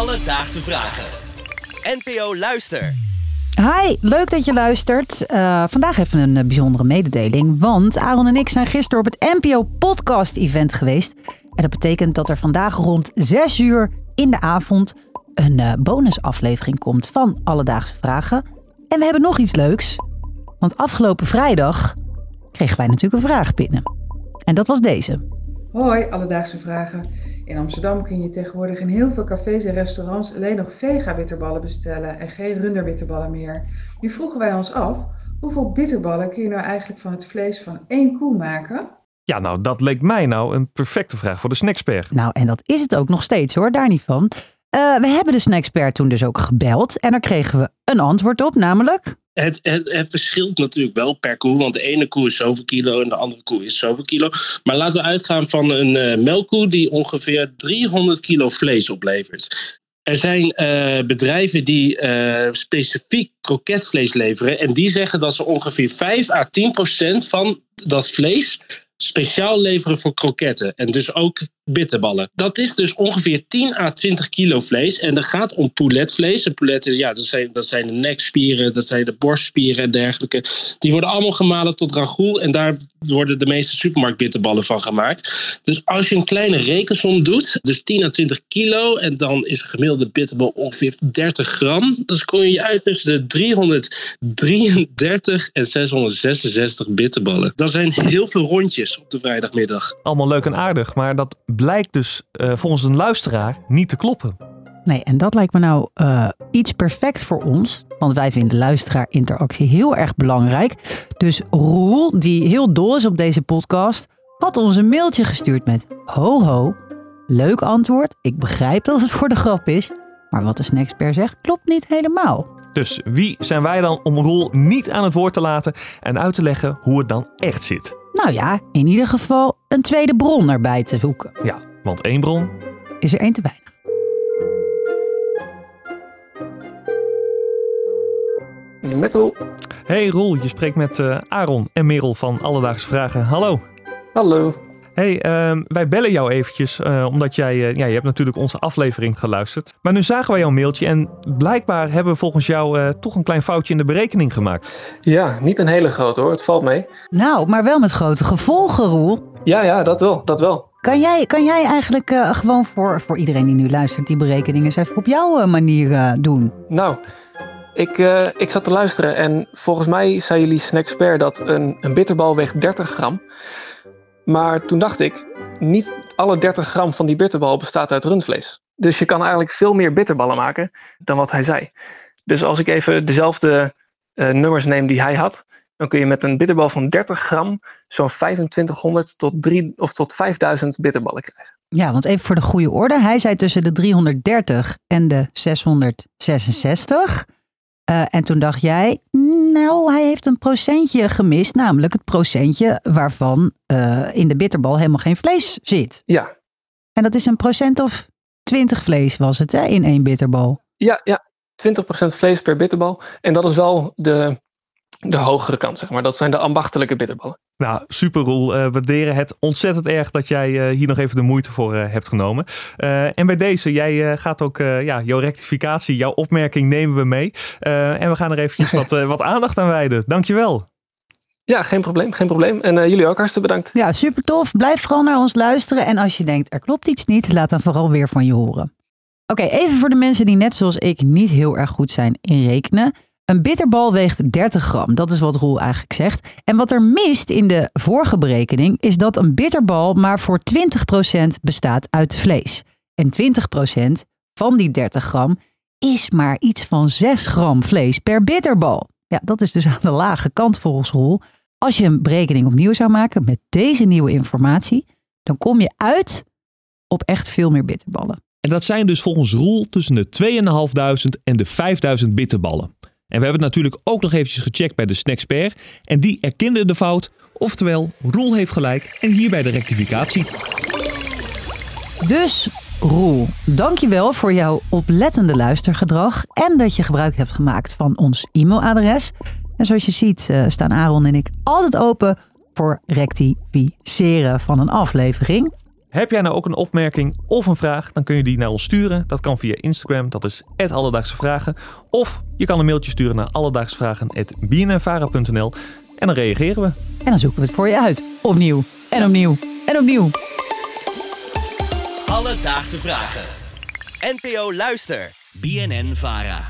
Alledaagse Vragen. NPO Luister. Hi, leuk dat je luistert. Eh, vandaag even een eh, bijzondere mededeling. Want Aaron en ik zijn gisteren op het NPO Podcast Event geweest. En dat betekent dat er vandaag rond 6 uur in de avond een eh, bonusaflevering komt van Alledaagse Vragen. En we hebben nog iets leuks. Want afgelopen vrijdag kregen wij natuurlijk een vraag binnen. En dat was deze. Hoi, alledaagse vragen. In Amsterdam kun je tegenwoordig in heel veel cafés en restaurants alleen nog vega-bitterballen bestellen en geen runderbitterballen meer. Nu vroegen wij ons af, hoeveel bitterballen kun je nou eigenlijk van het vlees van één koe maken? Ja, nou, dat leek mij nou een perfecte vraag voor de snackspert. Nou, en dat is het ook nog steeds hoor, daar niet van. Eh, we hebben de snackspert toen dus ook gebeld. En daar kregen we een antwoord op, namelijk... Het, het, het, verschilt natuurlijk wel per koe, want de ene koe is zoveel kilo en de andere koe is zoveel kilo. Maar laten we uitgaan van een uh, melkkoe die ongeveer 300 kilo vlees oplevert. Er zijn uh, bedrijven die uh, specifiek kroketvlees leveren en die zeggen dat ze ongeveer 5 à 10 procent van dat vlees speciaal leveren voor kroketten en dus ook bitterballen. Dat is dus ongeveer 10 à 20 kilo vlees en dat gaat om pouletvlees. En pouletten, ja, dat zijn, dat zijn de nekspieren, dat zijn de borstspieren en dergelijke. Die worden allemaal gemalen tot ragout en daar worden de meeste supermarktbitterballen van gemaakt. Dus als je een kleine rekensom doet, dus 10 à 20 kilo en dan is een gemiddelde bitterbal ongeveer 30 gram, dan kom je uit tussen de 333 en 666 bitterballen. Dat zijn heel veel rondjes op de vrijdagmiddag. Allemaal leuk en aardig, maar dat blijkt dus uh, volgens een luisteraar niet te kloppen. Nee, en dat lijkt me nou uh, iets perfect voor ons. Want wij vinden luisteraar-interactie heel erg belangrijk. Dus Roel, die heel dol is op deze podcast, had ons een mailtje gestuurd met: Ho ho, leuk antwoord. Ik begrijp dat het voor de grap is. Maar wat de snacksper zegt, klopt niet helemaal. Dus wie zijn wij dan om Roel niet aan het woord te laten en uit te leggen hoe het dan echt zit? Nou ja, in ieder geval een tweede bron erbij te zoeken. Ja, want één bron is er één te weinig. Metal. Hey Roel, je spreekt met uh, Aaron en Merel van Alledaagse Vragen. Hallo. Hallo. Hey, uh, wij bellen jou eventjes, uh, omdat jij, uh, ja, je hebt natuurlijk onze aflevering geluisterd. Maar nu zagen wij jouw mailtje en blijkbaar hebben we volgens jou toch een klein foutje in de berekening gemaakt. Ja, niet een hele grote hoor, het valt mee. Nou, maar wel met grote gevolgen, Roel. Ja, ja, dat wel, dat wel. Kan jij, kan jij eigenlijk gewoon voor, voor iedereen die nu luistert die berekeningen eens even op jouw manier doen? Nou, ik, ik zat te luisteren en volgens mij zei jullie Snackspert dat een, een bitterbal weegt 30 gram. Maar toen dacht ik, niet alle 30 gram van die bitterbal bestaat uit rundvlees. Dus je kan eigenlijk veel meer bitterballen maken dan wat hij zei. Dus als ik even dezelfde uh, nummers neem die hij had, dan kun je met een bitterbal van 30 gram zo'n 2500 tot, 3, of tot 5000 bitterballen krijgen. Ja, want even voor de goede orde. Hij zei tussen de 330 en de 666. Uh, en toen dacht jij, nou, hij heeft een procentje gemist, namelijk het procentje waarvan uh, in de bitterbal helemaal geen vlees zit. Ja. En dat is een procent of 20 vlees was het, hè, in één bitterbal? Ja, ja, 20% vlees per bitterbal. En dat is wel de, de hogere kant, zeg maar. Dat zijn de ambachtelijke bitterballen. Nou, super Roel. Uh, waarderen het ontzettend erg dat jij uh, hier nog even de moeite voor uh, hebt genomen. en bij deze, jij gaat ook ja, jouw rectificatie, jouw opmerking nemen we mee. en we gaan er eventjes wat, wat aandacht aan wijden. Dankjewel. Ja, geen probleem, geen probleem. En jullie ook hartstikke bedankt. Ja, super tof. Blijf vooral naar ons luisteren. En als je denkt, er klopt iets niet, laat dan vooral weer van je horen. Oké, okay, even voor de mensen die net zoals ik niet heel erg goed zijn in rekenen. Een bitterbal weegt 30 gram. Dat is wat Roel eigenlijk zegt. En wat er mist in de vorige berekening is dat een bitterbal maar voor 20% bestaat uit vlees. En 20% van die 30 gram is maar iets van 6 gram vlees per bitterbal. Ja, dat is dus aan de lage kant volgens Roel. Als je een berekening opnieuw zou maken met deze nieuwe informatie, dan kom je uit op echt veel meer bitterballen. En dat zijn dus volgens Roel tussen de 2.500 en de 5.000 bitterballen. En we hebben het natuurlijk ook nog eventjes gecheckt bij de Snackspert. En die erkende de fout. Oftewel, Roel heeft gelijk en hierbij de rectificatie. Dus Roel, dankjewel voor jouw oplettende luistergedrag. En dat je gebruik hebt gemaakt van ons e-mailadres. En zoals je ziet uh, staan Aaron en ik altijd open voor rectificeren van een aflevering. Heb jij nou ook een opmerking of een vraag, dan kun je die naar ons sturen. Dat kan via Instagram, dat is Alledaagse Vragen. Of je kan een mailtje sturen naar alledaagsvragen.bnnvara.nl en dan reageren we. En dan zoeken we het voor je uit. Opnieuw en opnieuw en opnieuw. Alledaagse Vragen. NPO Luister. BNN Vara.